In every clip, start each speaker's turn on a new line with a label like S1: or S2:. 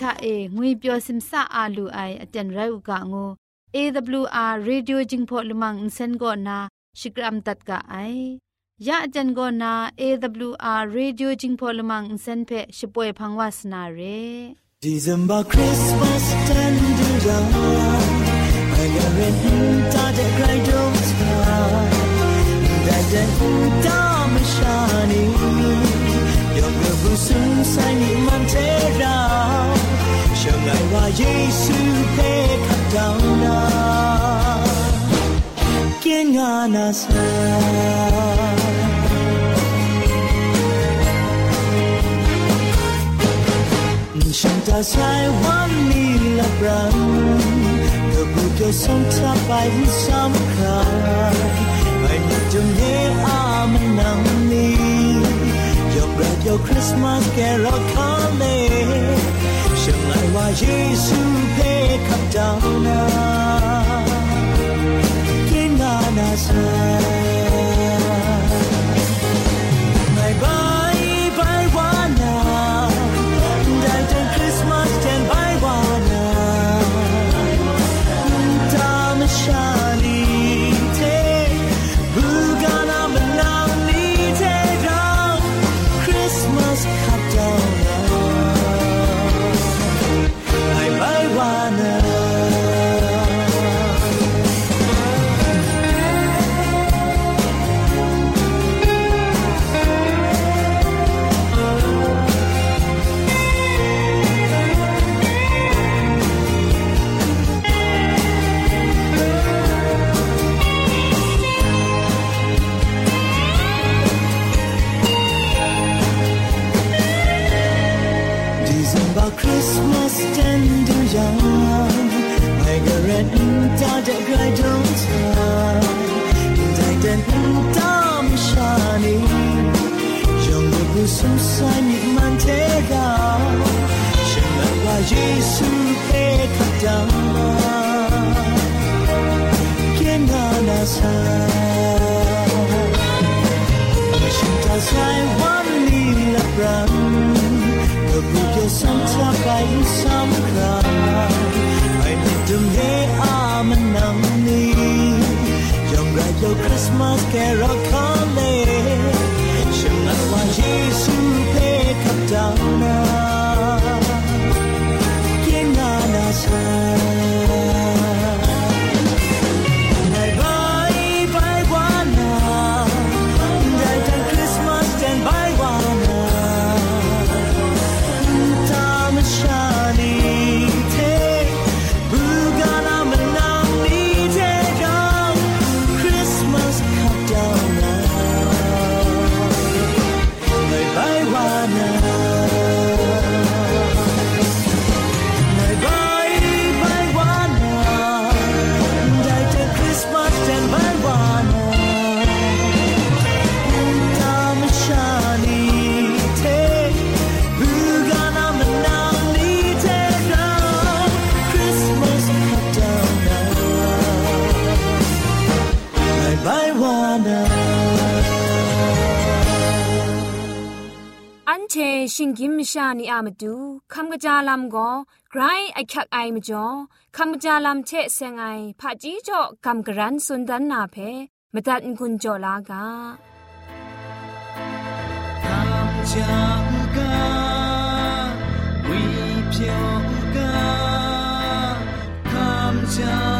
S1: ချာအေငွေပြောစိမဆာအာလူအိုင်အတန်ရုကငို AWR Radio Jingpho Lumang Insen go na Shikram tat ka ai ya ajan go na AWR Radio Jingpho Lumang Insen phe shipoe phangwas na re December Christmas tender down I am in ta de cry don't cry that then ta me shani your love soon sign me man tear down ชื่愛話ง穌的教導驚訝那些。ฉันตาสายวันนี้และบรังเธ
S2: อพูดจะส่งวสมทับไปสำคัญไม่มีจงเยอามันนำนี้ยอมรับยอมคริสต์มาสแกเราคาเล ယေရှုဖေးခပ်တောင်းနာကိ about Christmas tender young Margaret da da grai don't time Dai den tam shani Jong bu sum sai ni man te ga Shen la wa Jesu pe ka da Ken na na sa Shin ta sai wan ni la
S3: brang sometimes I some cry I need to lay arm and numb me Young right your Christmas carol calling มาดูคำกระจาลำก็ไกรไอคักไอมาจ่อคำกระจาลำเชะเซงไอผาจีจ่อคำกระรันสุนดันนาเพมาตัดกุญจ่อลากา
S2: คำจากาวิเพียวกาคำจาล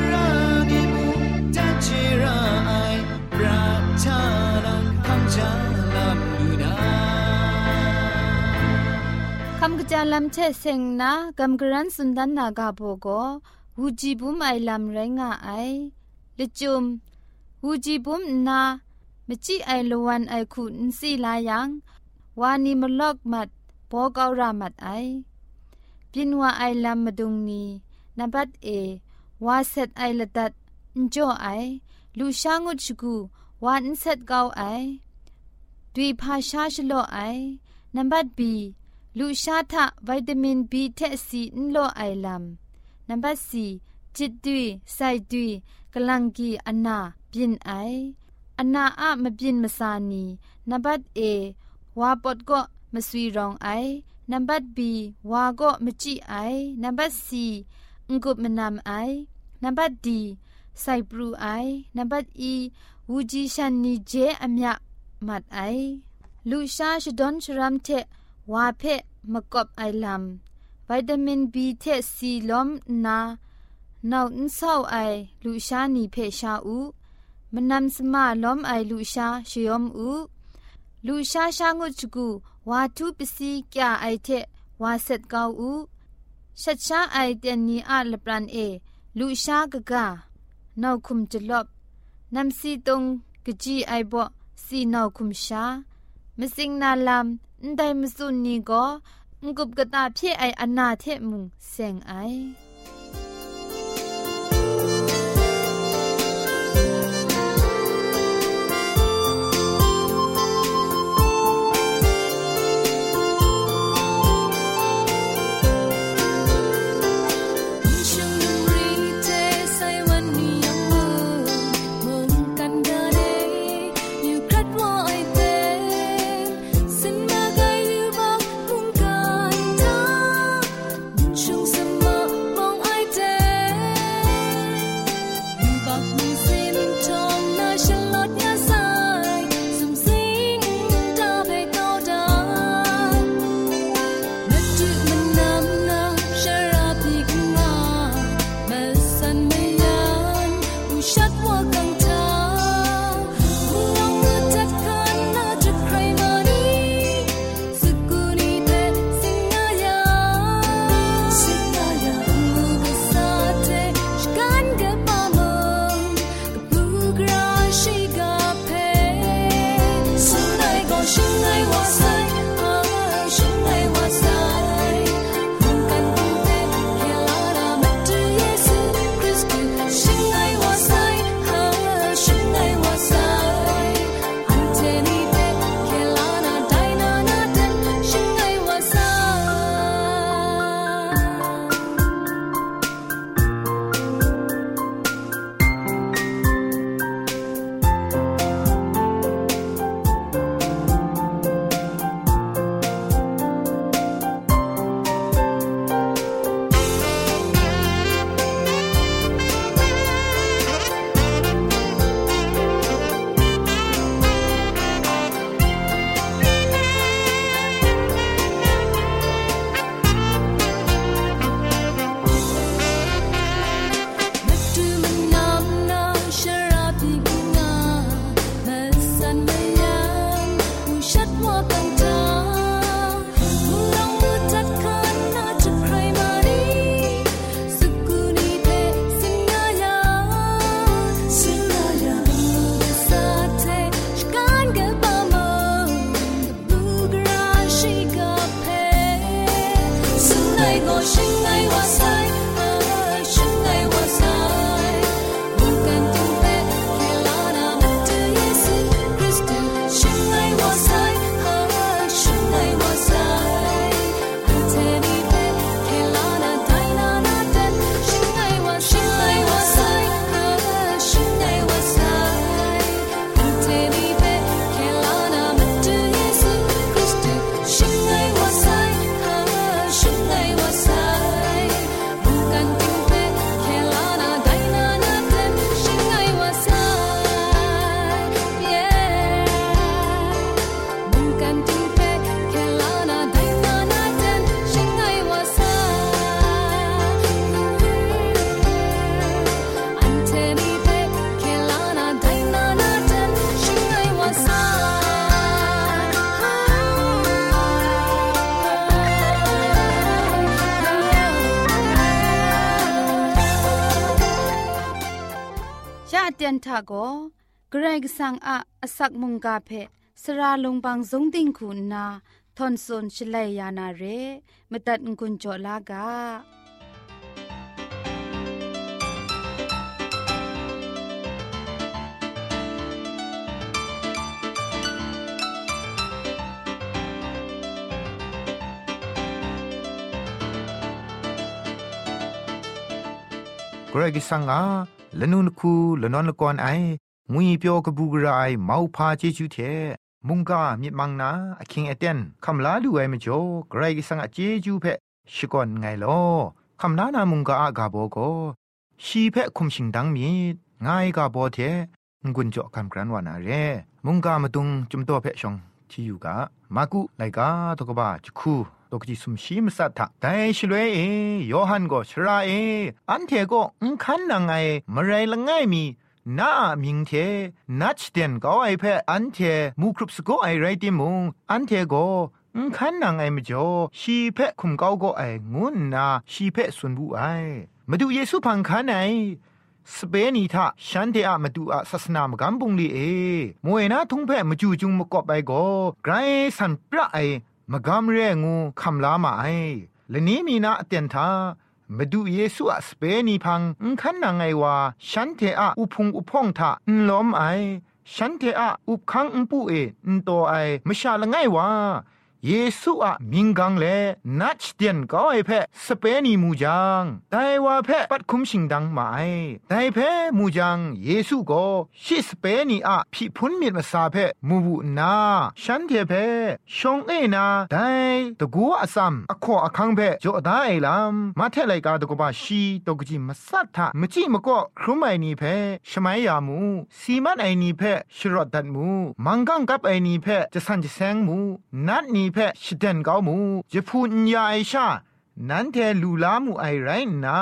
S2: คำ
S1: กระจายลำเชเซงนากำกรันสุนดันนากาโบโกวูจีบุมไอลำไรงาไอละจุมวูจีบุมนามจิไอลวันไอคุนสีลายังวานีมลอกมัดโปกเอารามัดไอปินว่าไอลำมดุงนีนับัดเอวาเซตไอละดัดจ่อไอลูชางุดชกูวานเซตเกาไอดุยพาชาชโลไอนับัดบี ลูชาทะวิตามินบีเทซีนโลไอลัมนัมเบอร์สีจิตดุยไซดุยกลังกีอันนาบินไออันนาอะมบินมาสานีนัมเบอร์เอวาปดก็มาสวีรองไอนัมเบอร์บีวาก็มจิไอนัมเบอร์ซีงกุบมนามไอนัมเบอร์ดีไซปรูไอนัมเบอร์อีวูจีชันนีเจอเมียมัดไอลูชาชดอนชรามเท วาเพมกบไอลัมวิตามินบีเทซีลอมนานาอินเศร้าไอลูชานีเพชาอูมนำสมาลอมไอลูชาชยอมอูลูชาชางุจกูวาทุปสีกยาไอเทวาเซตกาอูชัดชาไอเตนนีอาลปรันเอลูชากะกานาคุมจลบนำซีตงกจีไอบ่สีนาคุมชา มสิงนาลัมอันใมสุนีก็งุบกะตาพี่ไออนาเทมุงเซงไอ ละเตียนทาโกเกรกสังอะอสักมุงกาเพสระลงบางสงติงคุณนาทอนซนชลัยยานาเรมตัดงุนจอลากา
S4: กรกิสังอาละนุนคูละนอนละกอนไองุยเปียวกบูกรายมาพาเจจูเทมุงกามิดมังนาอคิงเอเตนคำลาดูไอมจ่อไกรกิสังอาเจจูเพชิกอนไงลอคำนานามุงกาอากาโบโกชีเพคุมชิงดังมีง่ายกาโบเทงุนจ่อคำกรันวานาเรมุงกามาตุงจุมโตเพชง ที่อยู่กามากุไลกาตกบ้าจุคูตกจิสุมชีมสัตถะแต่ชลวยเอยอหันก็ชราเอ อันเทก็อุคันนางไงมะไรละง่ายมีน้ามิงเทนัดเดนก็ไอเพออันเทมูครุบสโกไอไรติมุงอันเทก็ขันนางไอมจ่อชีเพคุมเก้าก็ไองุนนาชีเพสุนบุไอมาดูเยซูพังขันไอ สเปนีทาฉันเดอะมาดูอาศาสนามกัมบุงลีเอมวยนาทุงเพะมาจูจุงมกอบไปก็ไกรสันปะไอมกามเรงูคำลามาไอและนี้มีนาเตียนทามาดูเยซูอะสเปนีพังขันนางไงว่าฉันเทอะอุพงอุพองทาอุล้อมไอฉันเทอะอุบคังอุปูเอนโตไอมชาละไงว่า เยซูอะมิงกังเลนัดเตียนก็ไอเพสเปนีมูจังแต่ว่าเพปัดคุมชิงดังมาไอแต่เพมูจังเยซูก็ชิสเปนีอะพิพุนมีมาซาเพมูบุนาฉันเทเพชงเอนาแต่ตะกัวอซัมอขออคังเพจอดาไอลัมมาเทไลกาตกบาชีตกจิมาสัทธะมจิมก็ครุไมนีเพชมัยยามูสีมันไอนีเพชรอดดัดมูมังกังกับไอนีเพจะสันจะแสงมูนัดนีเพชิเดนเกามูจะพูนยาไอชานั้นเทลูลามูไอไรนา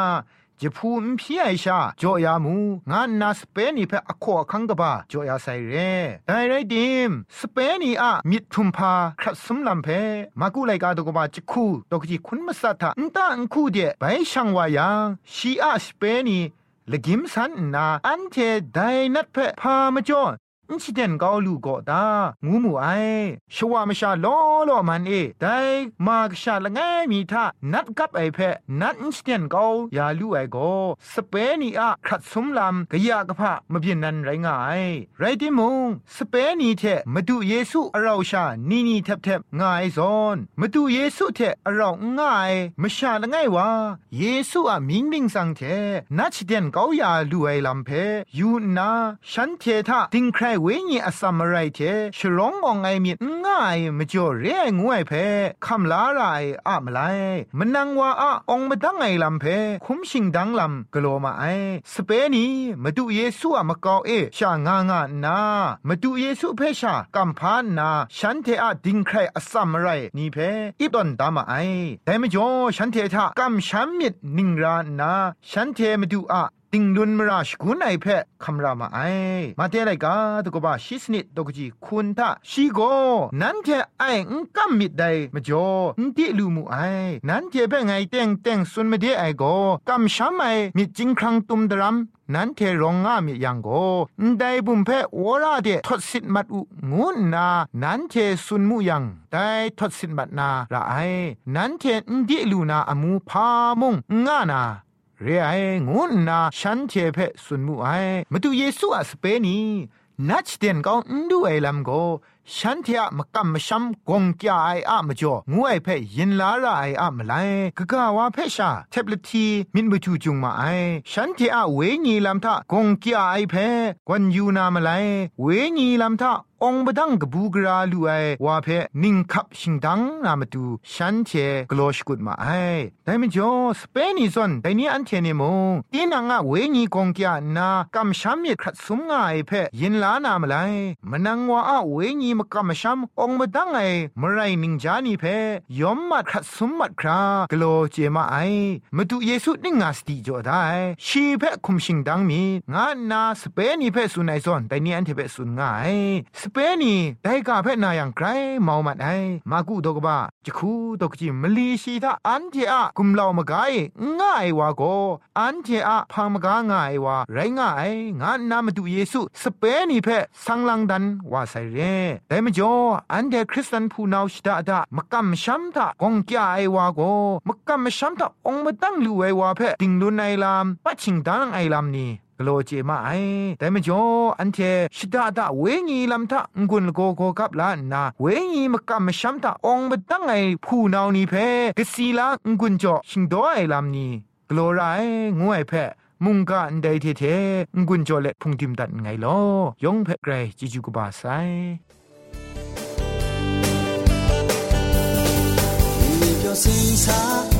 S4: จะพูนพี่ไอชาจอยามูงานนาสเปนีเพอขอคังกบาจอยาไซเรไดไรดิมสเปนีอะมิดทุมพาครัดสมลำเพมากุไลกาตกบาจิคูตกจิคุณมัสัทธะนตาอันคูเดไปช่างวายังชีอาสเปนีละกิมสันนาอันเทไดนัดเพพามาจอ อินชิเดนกาลูก็ตางูมูไอชวามชาล้อล้อมันเอไดมากชาละไงมีท่านัดกับไอเพนัดอินชิเดนกายาลูไอโกสเปนีอะครัดสมลำกะยากะพะมะเบียนนันไรงายไรติมงสเปนีเทมาดูเยซูอราชานีนีแทบแทบง่ายซอนมาดูเยซูเทอราง่ายมชาละไงวะเยซูอะมิงมิงสังเทนัดชิเดนกายาลูไอลำเพยูนาฉันเททาติงใครวญีอสัมไรเทฉลององไอมีง่ายมจ่อเรียงวยเพคำลาไรอะมไลมันนังว่าอะองมาดังไงลำเพคุ้มชิงดังลำกลัวมาไอสเปนีมาดูเยซูอะมากาเอชางางานามาดูเยซูเพชากัมพานนาฉันเทอะดิงใครอสัมไรนี่เพอีตอนตามาไอแต่มจ่อฉันเททะกัมชัมมิดนิงรานาฉันเทมาดูอะ ติงดุนมราชกุนไอเพะคำรามาไอมาเทไรกาตกบาชิสนิดตกจีคุณทาชีโกนั้นเทไออุกัมมิดไดมจ่ออุติลูมูไอนั้นเทเปไงเต็งเต็งสุนมเดไอโกกัมชัมไอมิจิงครังตุมดรัมนั้นเทรองงามิยังโกได้บุมเพอวราเดทศสิทมัดอุงูนา นั้นเทสุนมุยังได้ทศสิทมัดนาละไอนั้นเทนดิลูนาอมูพามงงานา เรไองุนนาฉันเทเพสุนมุไอมาดูเยซูอะสเปนีนัดเดนก็อุดูไอลัมโกฉันเทียมกัมชัมกงกยาไออะมจ่องูไอเพยินลาระไออะมไลกะกะวาเพชาเทบลทีมินบจูจุงมาไอฉันเทียเวญีลัมทะกงกยาไอเพกวนยูนามาไลเวญีลัมทะ องบดังกบูกราลูไอวาเพนิงคับชิงดังนามาดูฉันเทกลอชกุดมาไอแต่มจ่อสเปนิซอนแต่นี้อันเทเนมงตีนังอะเวญีกงกยานากัมชัมเยครัดสุมงาไอเพยินลานามาไลมนังวาอะเวญีมกำมชัมองมาดังไงมไรนิงจานีเพยอมมัดขัดสมมัดครากโลเจมาไอมาดูเยซูนิงาสติจอได้ชีเพคุมชิงดังมีงานนาสเปนีเพสุนไอซอนแต่นี่อันเทเพสุนงายสเปนีได้กาเพนาอย่างไกรเมามันไอมากุดกบ้าจะคูตกจิมลีชีทาอันเจอะกุมเหล่ามกายง่ายวาโกอันเจอะพามกาง่ายวาไรง่ายงานนามาดูเยซูสเปนีเพสังลังดันว่าใส่เร่แต่มจ่ออันเดคริสตันผู้นาชิดาดามกัมชัมทากงแกไอวาโกมกัมชัมทาองมาตั้งลูไอวาเพติงลุนไอลามปัจฉิงดังไอลามนี่ กโลเจมาไอแต่มจ่ออันเทชิดาดาเวงีลำทะงุนโกโกกับลานนาเวงีมกัมชัมทาองมาตั้งไอผู้นานี่เพกสีลางุนจ่อชิงดอไอลามนี่กโลไรงูไอเพมุงกะอันใดเทเทงุนจ่อเล็พุงทิมตัดไงลอยองเพไกรจิจูกบาไซ
S5: 有心茶，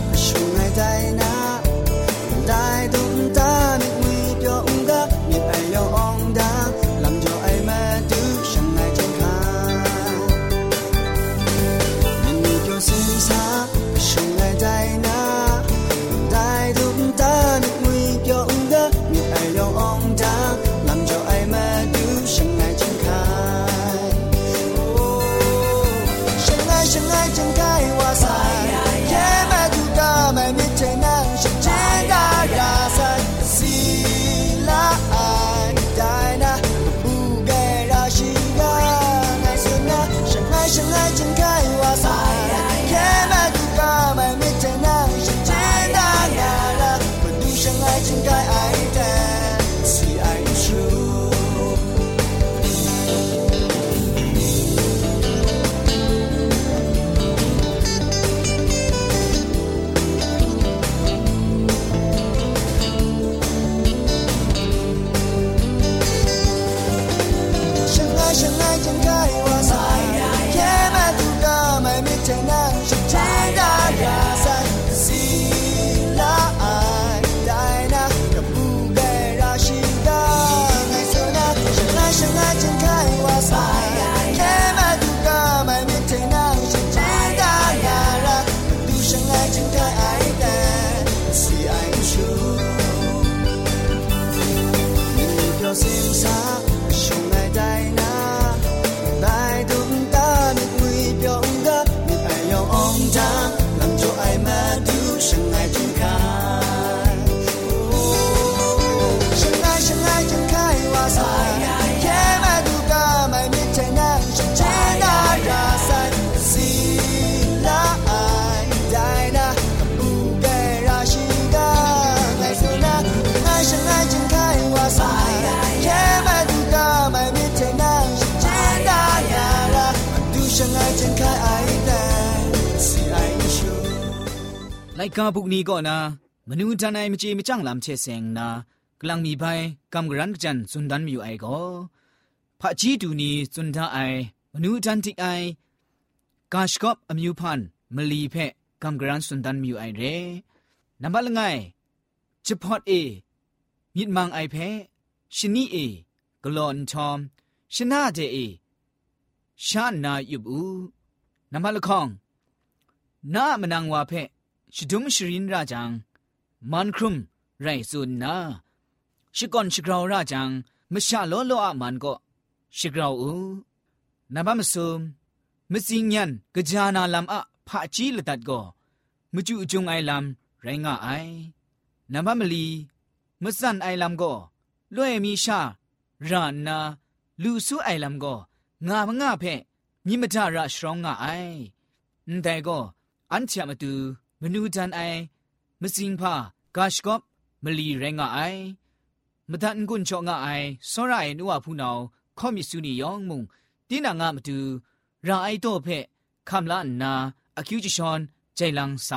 S6: ไลกาบุกนี้ก็นะมนูจันไอมจีมจังลำเชเซงนะกลังมีไปกำกรันจันสุนดันมีอยู่ไอก็พระจีดูนี้สุนทาไอมนูจันติไอกาชกอบอมิวพันมลีเพกำกรันสุนดันมีอยู่ไอเรนับละไงจะพอดเอมิดมังไอเพชนีเอกลอนทอมชนะเจเอชานายุบูนับละคองน้ามนังวาเพ ชดุมชรินราจังมันครุมไรซุนนาชิกอนชิกราวราจังมชาโลโลอะมันก็ชิกราวอูนับมซุมมสิงยันกะจานาลัมอะพะจีละตัดก็มจุจุงไอลัมไรงะไอนับมลีมสันไอลัมก็လွဲ့မီရှာရာနာလူဆုအိုင်လမ်ကိုငါမငါဖဲမြင့်မထရရှောင်းငါအိုင်အန်တဲကိုအန်ချမတူ มนูจันไอมสิงพากาชกอบมลีแรงไอมตันกุนชองไอสรายนัวผู้นาวข้อมิสุนียองมุงตีนางามาดูราไอโตเพคำละนาอคิวจิชอนใจลังส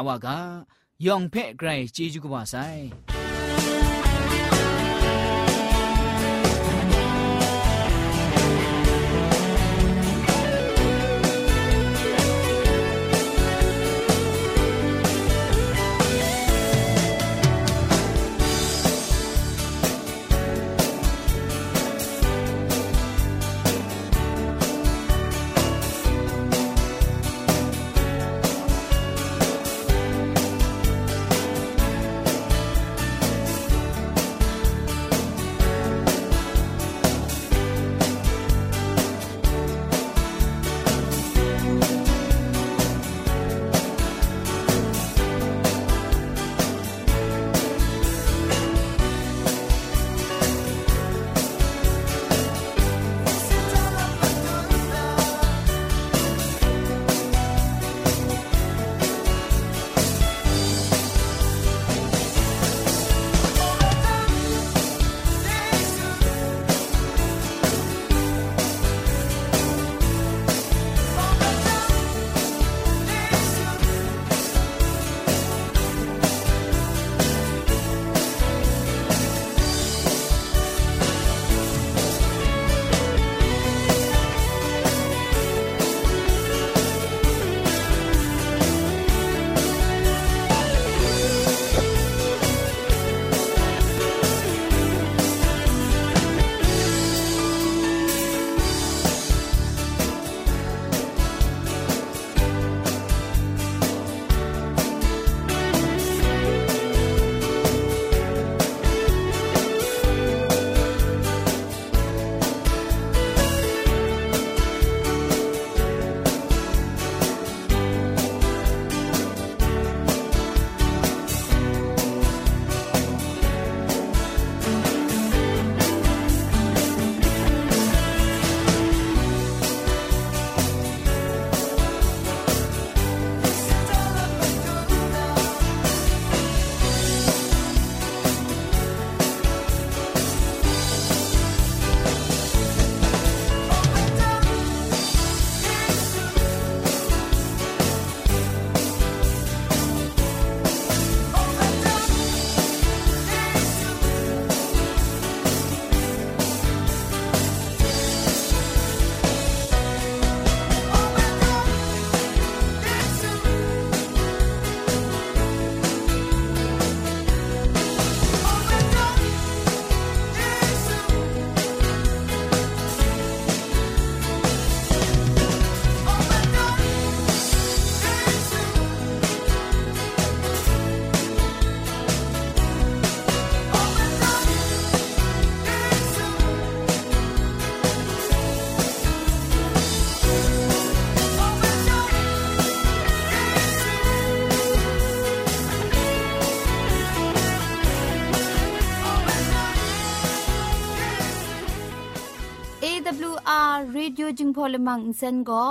S6: กยจึ
S1: งพอลมังอินเซนก็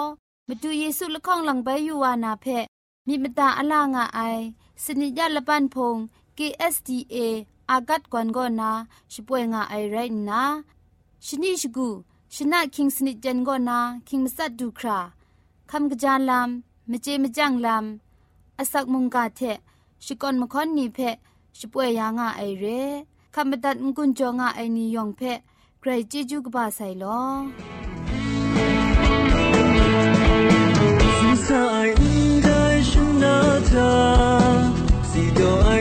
S1: มาดูเยซูละข้องหลังใบยูวานาเพมีมตาอลางอไอ สนิยาละปันพง KSDA อากัดกวนก็นาช่วยงาไอไรนะชนิชกูชนะคิงสนิจันก็นาคิงมัสัดดูคราคำกระจายลำมเจมจังลำอสักมุงกาเทชิกอนมคอนนีเพช่วยยางาไอเรคำบัดงกุนจงาไอนิยองเพใครจีจูกบาไซลอ
S2: 他爱应该是那他，谁都爱。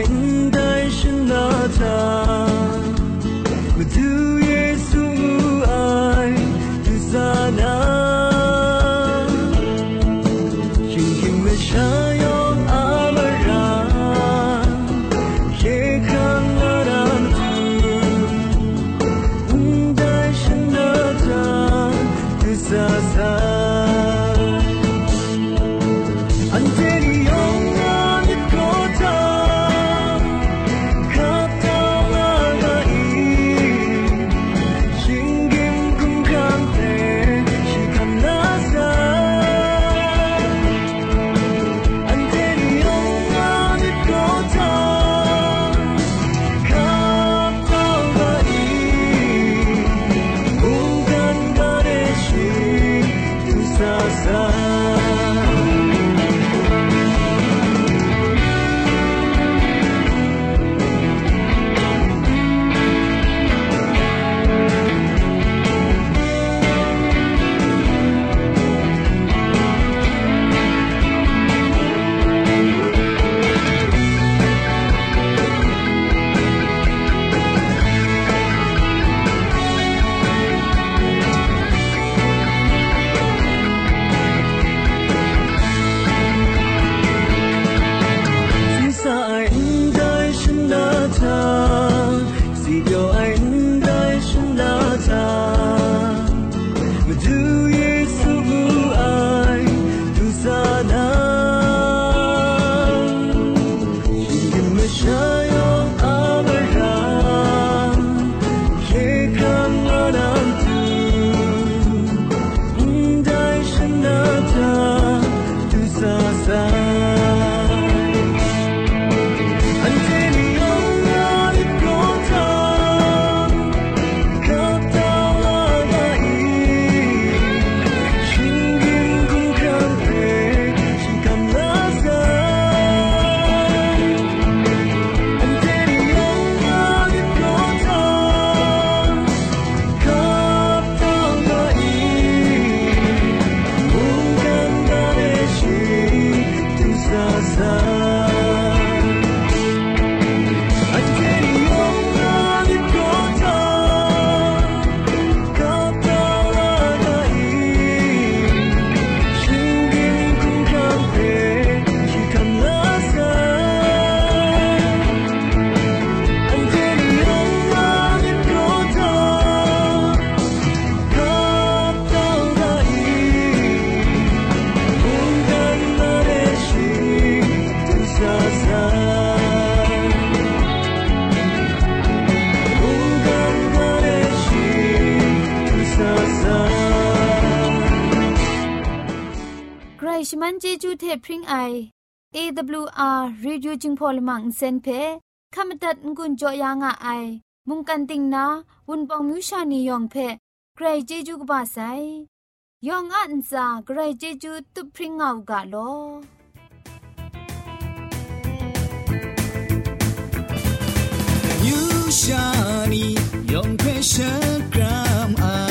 S1: ชมันเจจูเทพริงไอ AWR Radio จึงพอลมังเซนเพขามตัดงุนจอยางอ้ายมุงกันติงนาวุนปองมิวชานียองเพใครเจจูกบาไซยองอันซาใครเจจูตุพริงเอากาโล
S6: You shani yong pe shakram ai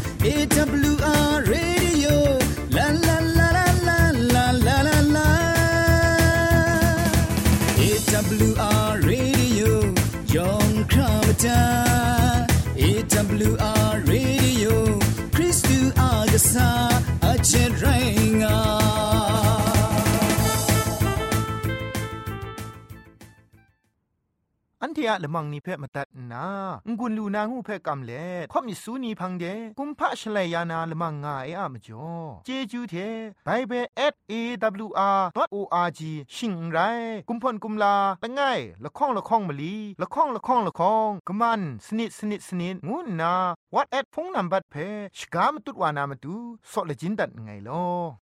S4: ที่อะละมังนิเพ่มาตัดนางุนลูนางูเพ่กำเล่ข่อมิสูนีพังเดกุมพะชเลยานาละมังงาเออะมจ่อเจจูเทไบเบิล @awr.org ชิงไรกุมพ่นกุมลาละง่ายละข้องละข้องมะลีละข้องละข้องละข้องกะมันสนิดสนิดสนิดงูนา what at พงนัมบัดเพชกามตุดวานามตุซอเลจินดัดไงลอ